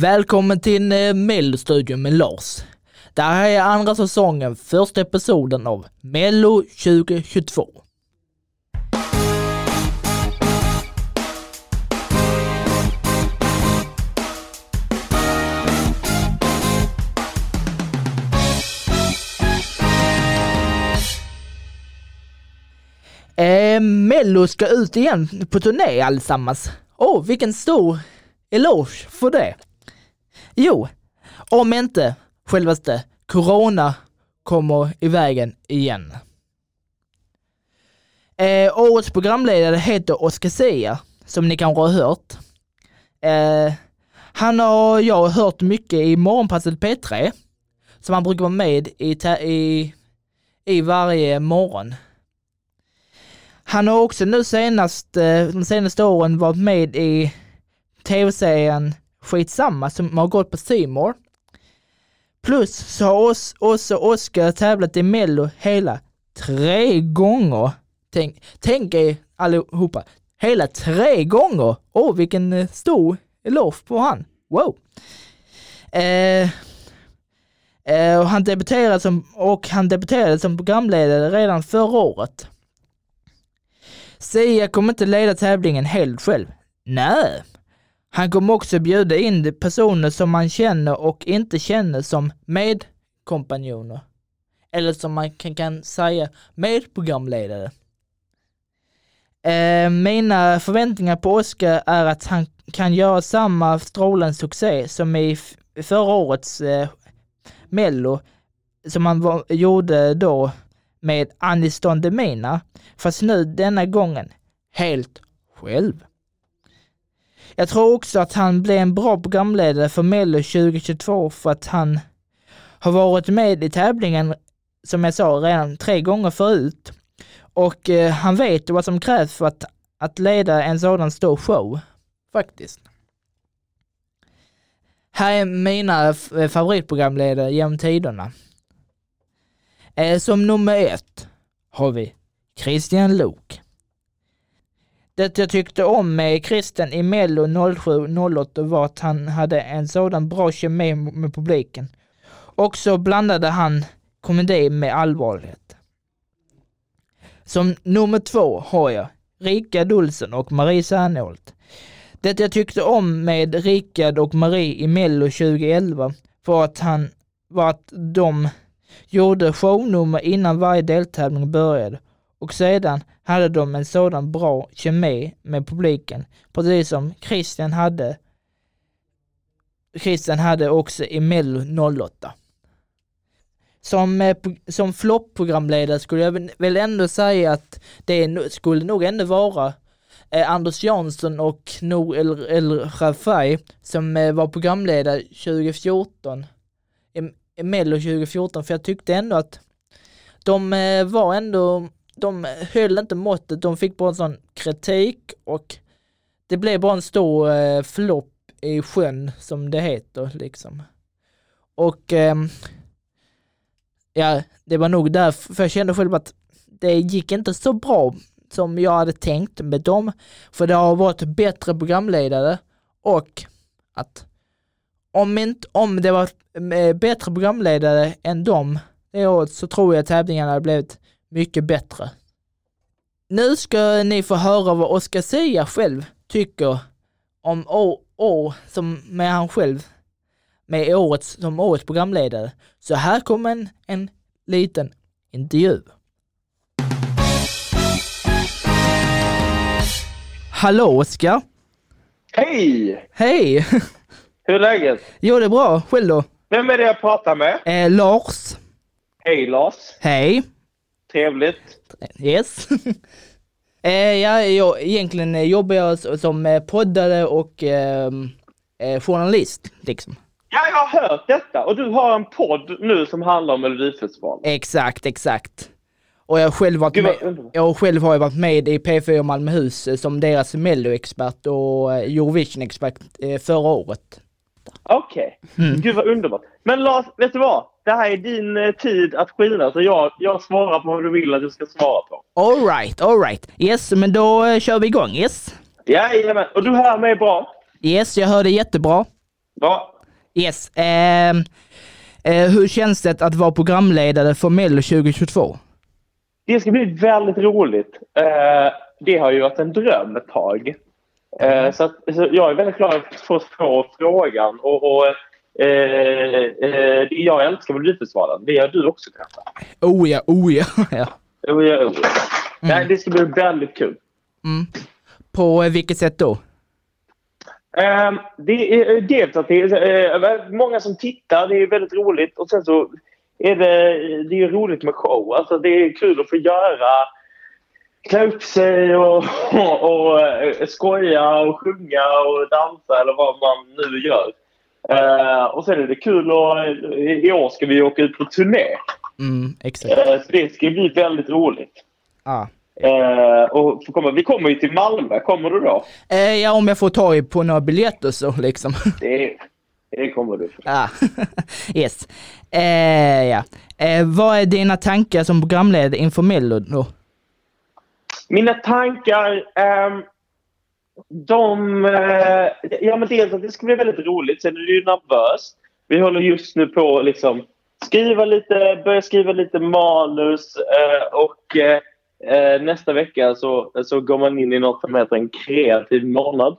Välkommen till eh, Mellostudion med Lars. Det här är andra säsongen, första episoden av Mello 2022. Eh, Mello ska ut igen på turné allesammans. Åh, oh, vilken stor eloge för det. Jo, om inte självaste Corona kommer i vägen igen. Eh, årets programledare heter Oscar Sia, som ni kanske har hört. Eh, han har jag hört mycket i Morgonpasset P3, som han brukar vara med i, i, i varje morgon. Han har också nu senast, eh, de senaste åren varit med i tv-serien Skitsamma som har gått på Simor. Plus så har oss, också Oskar tävlat i Mello hela tre gånger. Tänk, tänk er allihopa, hela tre gånger! Åh, oh, vilken eh, stor eloge på han. Wow! Eh, eh, och han debuterade som, och han debuterade som programledare redan förra året. Sia kommer inte leda tävlingen helt själv. Nej, han kommer också bjuda in personer som man känner och inte känner som medkompanjoner. Eller som man kan, kan säga medprogramledare. Eh, mina förväntningar på Oscar är att han kan göra samma strålande succé som i förra årets eh, Mello, som han var, gjorde då med Aniston Demina, fast nu denna gången helt själv. Jag tror också att han blir en bra programledare för Mello 2022 för att han har varit med i tävlingen, som jag sa, redan tre gånger förut. Och eh, han vet vad som krävs för att, att leda en sådan stor show, faktiskt. Här är mina favoritprogramledare genom tiderna. Eh, som nummer ett har vi Christian Lok. Det jag tyckte om med Christian i Mello 07-08 var att han hade en sådan bra kemi med publiken. Och så blandade han komedi med allvarlighet. Som nummer två har jag Rikard Olsson och Marie Serneholt. Det jag tyckte om med Rikard och Marie i Mello 2011 var att, han, var att de gjorde shownummer innan varje deltävling började och sedan hade de en sådan bra kemi med publiken, precis som Christian hade Christian hade också i Mello 08. Som, eh, som flopp-programledare skulle jag väl ändå säga att det skulle nog ändå vara eh, Anders Jansson och Nour El, El Rafai som eh, var programledare 2014, i, Mello 2014, för jag tyckte ändå att de var ändå de höll inte måttet, de fick bara en sån kritik och det blev bara en stor eh, flopp i sjön som det heter liksom. Och eh, ja, det var nog därför, för jag kände själv att det gick inte så bra som jag hade tänkt med dem, för det har varit bättre programledare och att om, inte, om det var eh, bättre programledare än dem det året så tror jag tävlingarna hade blivit mycket bättre. Nu ska ni få höra vad Oscar Sia själv tycker om år, år som med han själv med årets, som årets programledare. Så här kommer en, en liten intervju. Hallå Oskar! Hej! Hej! Hur är läget? Jo, det är bra. Själv då? Vem är det jag pratar med? Eh, Lars. Hej Lars. Hej. Trevligt. Yes. eh, ja, jag, egentligen jobbar jag som eh, poddare och ehm, eh, journalist. Liksom. Ja, jag har hört detta. Och du har en podd nu som handlar om Melodifestivalen. Exakt, exakt. Och jag själv, varit med, jag själv har varit med i P4 Malmöhus eh, som deras melloexpert och eh, Eurovision-expert förra året. Okej, okay. mm. gud vad underbart. Men Lars, vet du vad? Det här är din eh, tid att skina så jag, jag svarar på vad du vill att du ska svara på. Alright, alright. Yes, men då uh, kör vi igång, yes? Jajamän, och du hör mig bra? Yes, jag hör dig jättebra. Ja, Yes. Eh, eh, hur känns det att vara programledare för Mello 2022? det ska bli väldigt roligt. Eh, det har ju varit en dröm ett tag. Eh, så, att, så jag är väldigt glad att få, frågan. Och, och eh, eh, jag älskar Melodifestivalen. Det gör du också kanske? Oh ja, oh ja. ja. Jo, ja, jo. Nej, det ska bli väldigt kul. Mm. På eh, vilket sätt då? Eh, det är dels att det är eh, många som tittar. Det är väldigt roligt. Och sen så är det, det är roligt med show. Alltså det är kul att få göra klä upp sig och, och, och eh, skoja och sjunga och dansa eller vad man nu gör. Eh, och sen är det kul och i år ska vi åka ut på turné. Mm, exakt. Eh, så det ska bli väldigt roligt. Ah. Eh, och få komma. Vi kommer ju till Malmö. Kommer du då? Eh, ja, om jag får ta i på några biljetter så liksom. Det, det kommer du. ah. yes. Eh, ja. Eh, vad är dina tankar som programledare inför Mello då? Mina tankar... Um, de... Uh, ja, men dels att det ska bli väldigt roligt. Sen är det ju nervöst. Vi håller just nu på att liksom skriva lite, börja skriva lite manus Uh, och uh, nästa vecka så, så går man in i något som heter en kreativ månad.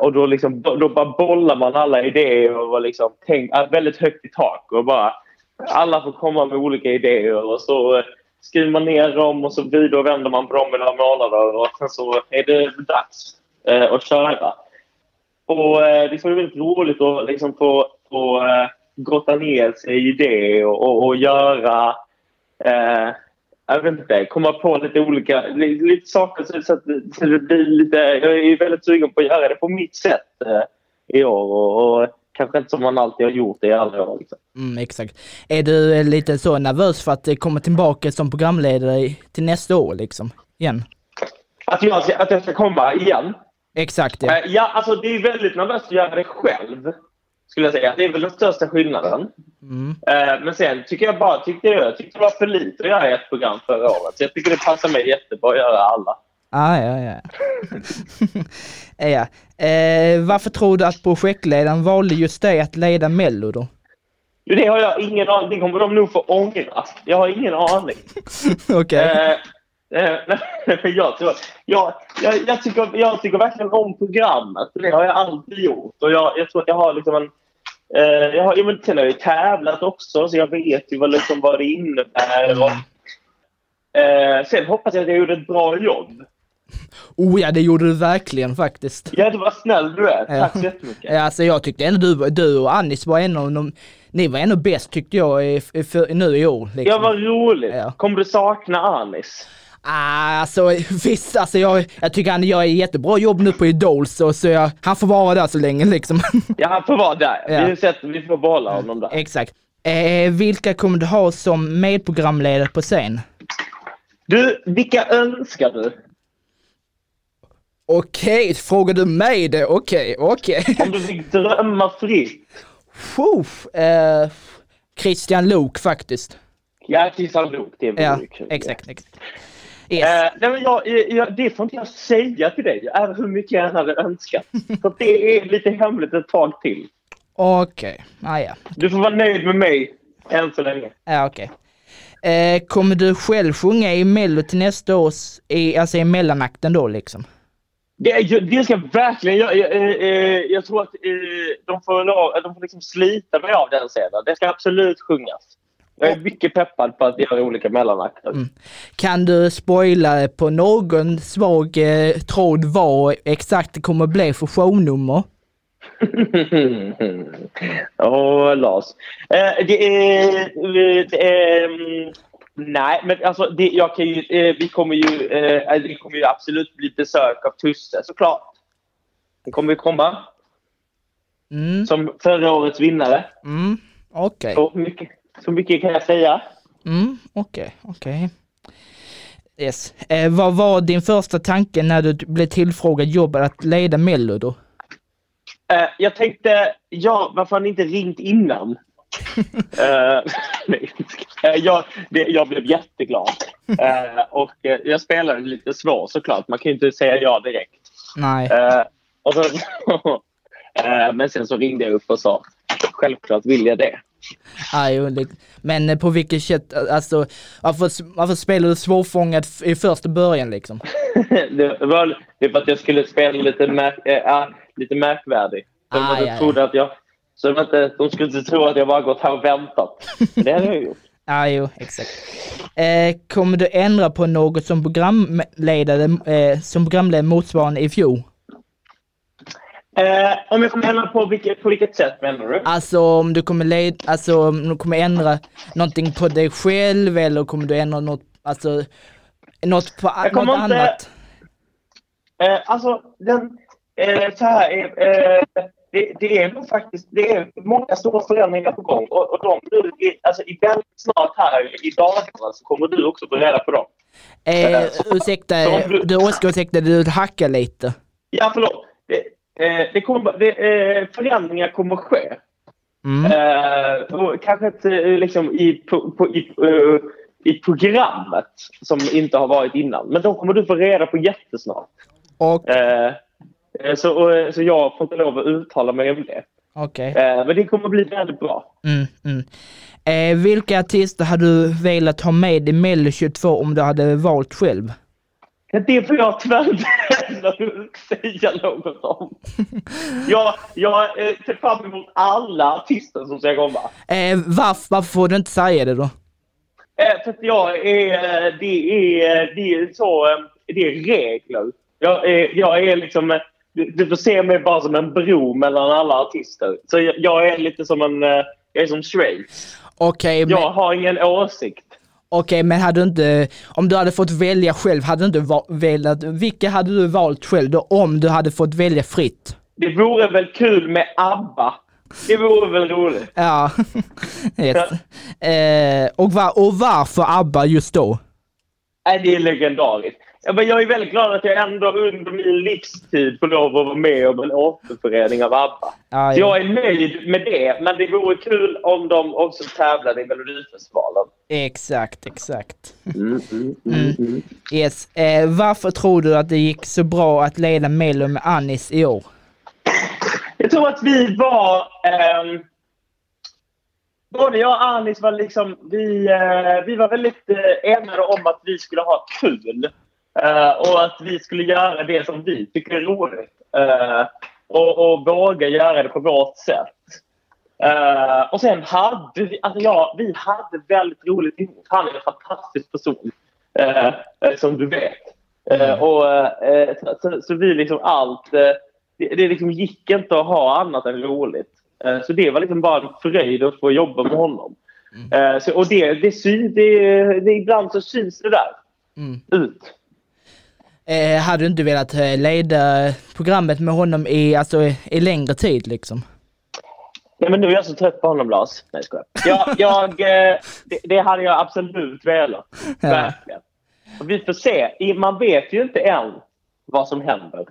Och då, liksom, då, bara bollar man alla idéer och liksom tänk, är väldigt högt i tak och bara alla får komma med olika idéer och så skriver man ner dem och så vidare och vänder man på dem i några månader och sen så är det dags eh, att köra. Och eh, det är väldigt roligt att liksom få, få eh, grotta ner sig i det och, och, och göra eh, jag vet inte, komma på lite olika lite, lite saker så, så, att, så det blir lite... Jag är väldigt sugen på att göra det på mitt sätt eh, i år och, och kanske inte som man alltid har gjort det i alla år. Liksom. Mm, exakt. Är du eh, lite så nervös för att eh, komma tillbaka som programledare till nästa år liksom? Igen? Att jag, ska- att jag ska komma igen? Exakt ja. Eh, Ja, alltså det är väldigt nervöst att göra det själv. Skulle jag säga. Det är väl den största skillnaden. Mm. Men sen tycker jag bara tyckte jag, jag tyckte det var för lite att göra ett program förra året. Så jag tycker det passar mig jättebra att göra alla. Ah, ja, ja. ja. Eh, varför tror du att projektledaren valde just dig att leda Mello då? Jo, det har jag ingen aning Det kommer de nog få ångra. Jag har ingen aning. Okej. Eh, eh, men jag, tror, jag, jag, jag, tycker, jag tycker verkligen om programmet. Det har jag alltid gjort. Och jag, jag tror att jag har liksom en... Eh, jag har, men sen har jag ju tävlat också, så jag vet ju vad, liksom, vad det innebär. Och, eh, sen hoppas jag att jag gjorde ett bra jobb. Oh ja, det gjorde du verkligen faktiskt. Ja, det var snäll du är. Tack så jättemycket. Ja, Alltså jag tyckte ändå du, du och Anis var en av de, ni var ändå bäst tyckte jag i, i, för, nu i år. Liksom. Ja, vad roligt. Ja. Kommer du sakna Anis? Ah, alltså visst, alltså jag, jag tycker han gör ett jättebra jobb nu på Idol så, så jag, han får vara där så länge liksom. Ja, han får vara där. Ja. Vi, sätter, vi får behålla honom där. Exakt. Eh, vilka kommer du ha som medprogramledare på scen? Du, vilka önskar du? Okej, frågar du mig det? Okej, okej. Om du fick drömma fritt. Fuff, eh, Christian Lok faktiskt. Ja, Christian Luuk, det vore Ja, ju kul. exakt, exakt. Yes. Eh, nej, men jag, jag, det får inte jag säga till dig, är hur mycket jag än hade önskat. Så det är lite hemligt ett tag till. Okej, ah, ja. Du får vara nöjd med mig än så länge. Ja, okej. Eh, kommer du själv sjunga i Mello till nästa års, i, alltså i mellanakten då liksom? Det, det ska jag verkligen göra. Jag, eh, eh, jag tror att eh, de får, lov- de får liksom slita mig av den scenen. Det ska absolut sjungas. Jag är mycket peppad på att göra olika mellanakter. Kan du spoila på någon svag eh, tråd vad exakt det kommer bli för shownummer? Åh, Lars. Eh, det är... Det är mm, nej, men alltså det, jag kan ju, eh, vi kommer ju, eh, det kommer ju absolut bli besök av Tusse, såklart. Det kommer ju komma Mm, som förra årets vinnare. mm, okej. Så mycket, så mycket kan jag säga. Mm, okej, okej. Yes. Eh, vad var din första tanke när du blev tillfrågad jobbet att leda Mello då? Eh, jag tänkte, ja, varför har ni inte ringt innan? Eh, Eh, jag, det, jag blev jätteglad. Eh, och jag spelade lite svår såklart. Man kan ju inte säga ja direkt. Nej. Så, men sen så ringde jag upp och sa självklart vill jag det. Det- men på vilket sätt, alltså varför, varför spelar du svårfångad i första början liksom? det, var, det för att jag skulle spela lite, märk, äh, lite märkvärdig. Så Ah, de ja, trodde att jag... Så de, inte, de skulle inte tro att jag bara gått här och väntat. Men det hade jag gjort. Ja, jo, exakt. Eh, kommer du ändra på något som programledare, eh, som programledare motsvarande i fjol? Eh, om jag kommer ändra på vilket, på vilket sätt menar du? Alltså om du kommer led, alltså om du kommer ändra någonting på dig själv eller kommer du ändra något, alltså något på något inte- annat? Eh, alltså, den, eh, så här, är, eh, det, det är nog faktiskt det är många stora förändringar på gång. Och, och de nu, i- alltså, i väldigt snart här i dagarna så kommer du också få reda på dem. Eh, ursäkta, Så om du- du Oskar ursäkta, du hackar lite. Ja, förlåt. Det, eh, det kommer, det, eh, förändringar kommer ske. Mm. Eh, och kanske inte eh, liksom i, på, på, i, eh, i programmet som inte har varit innan. Men de kommer du få reda på jättesnart. Och, Eh, eh, så, och, så jag får inte lov att uttala mig om det. okej. Eh, men det kommer bli väldigt bra. Mm, mm. Eh, vilka artister hade du velat ha med i Mello 22 om du hade valt själv? Ja, Det får jag tyvärr inte säga något om. Jag, jag eh, ser fram emot alla artister som ska komma. Eh, varför, varför får du inte säga det då? Eh, för att jag är... Det är, det är så... eh, Det är regler. Jag jag är liksom... eh, Du, du får se mig bara som en bro mellan alla artister. Så jag, jag är lite som en... eh, Jag är som Schweiz. Okej, men, Jag har ingen åsikt. okej, men hade du inte, om du hade fått välja själv, hade du inte velat, vilka hade du valt själv då om du hade fått välja fritt? Det vore väl kul med ABBA. Det vore väl roligt. Ja, yes. eh, och, var, och varför ABBA just då? Nej, det är legendariskt. Ja, men jag är väldigt glad att jag ändå under min livstid får lov att vara med om en återförening av ABBA. Så ja. jag är nöjd med det, men det vore kul om de också tävlade i Melodifestivalen. Exakt, exakt. Mm, mm, mm, mm. Yes. Eh, varför tror du att det gick så bra att leda Mello med Anis i år? Jag tror att vi var... ehm, både jag och Anis var liksom... Vi, eh, vi var väldigt eh, enade om att vi skulle ha kul. Eh, och att vi skulle göra det som vi tycker är roligt. Eh, och, och våga göra det på vårt sätt. Eh, och sen hade vi... Alltså ja, vi hade väldigt roligt ihop. Han är en fantastisk person. som du vet. Eh, och, så, så, så vi liksom allt... Det, det liksom gick inte att ha annat än roligt. Så det var liksom bara en fröjd att få jobba med honom. Eh, så, och det, det, sy, det, det, ibland så syns det där Mm. ut. Eh, hade du inte velat eh, leda programmet med honom i, alltså, i, längre tid liksom? Nej, men nu är jag så trött på honom, Lars. Nej, jag jag, jag, eh, det, det hade jag absolut velat. Ja. Verkligen. Vi får se. Man vet ju inte än vad som händer.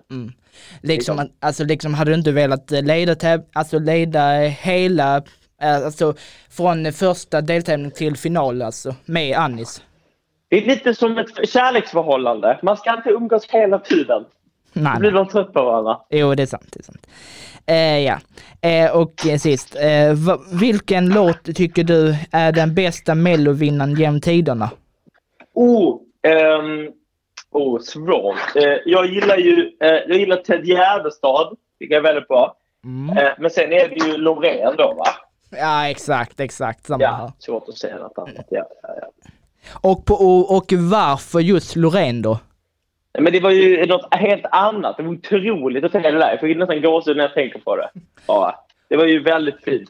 Liksom, att- alltså, liksom hade du inte velat eh, leda, alltså, leda hela, eh, alltså från första deltävling till final alltså, med Anis? Det är lite som ett kärleksförhållande. Man ska inte umgås hela tiden. Nej, Då blir man trött på varandra. Jo, det är sant. Det är sant. Eh, ja, eh, och sist, eh, vilken låt tycker du är den bästa mellovinnaren genom tiderna? Oh, ehm, oh svårt. Eh, jag gillar ju eh, jag gillar Ted Gärdestad. Tycker jag är väldigt bra. Mm. Eh, men sen är det ju Loreen då, va? Ja, exakt, exakt samma här. Ja, svårt att säga något annat. Ja, ja, ja. Och, på, och, och varför just Loreen då? Men det var ju något helt annat. Det var otroligt att säga det där. Jag får nästan gåshud när jag tänker på det. Ja, det var ju väldigt fint.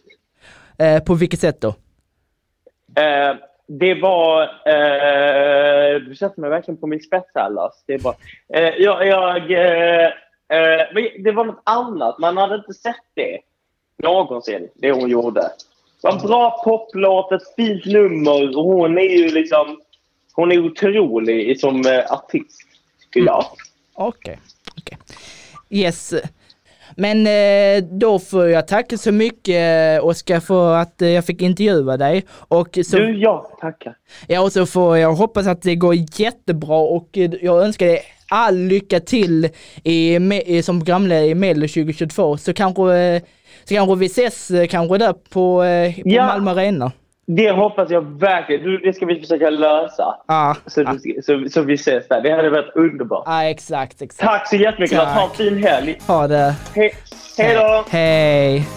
Eh, på vilket sätt då? Eh, det var... Eh, du sätter mig verkligen på min spets här, Lars. Det bra. Eh, jag... jag eh, eh, det var något annat. Man hade inte sett det någonsin, det hon gjorde. Var en bra poplåt, ett fint nummer och hon är ju liksom... Hon är otrolig som eh, artist, tycker jag. Okej, okej. Yes. Men eh, då får jag tacka så mycket Oskar för att eh, jag fick intervjua dig. Och så, Du, ja, tackar. ja, och så får jag hoppas att det går jättebra och eh, jag önskar dig all lycka till i, som programledare i Medel 2022 så kanske, eh, så kanske vi ses eh, kanske där på, eh, på Ja. Malmö Arena. Det hoppas jag verkligen. Det ska vi försöka lösa. Ja, Så, du- så, så vi ses där. Det hade varit underbart. ja exakt, exakt. Tack så jättemycket. Tack. Ha en fin helg. Ha det. Hej, hej då! Hej.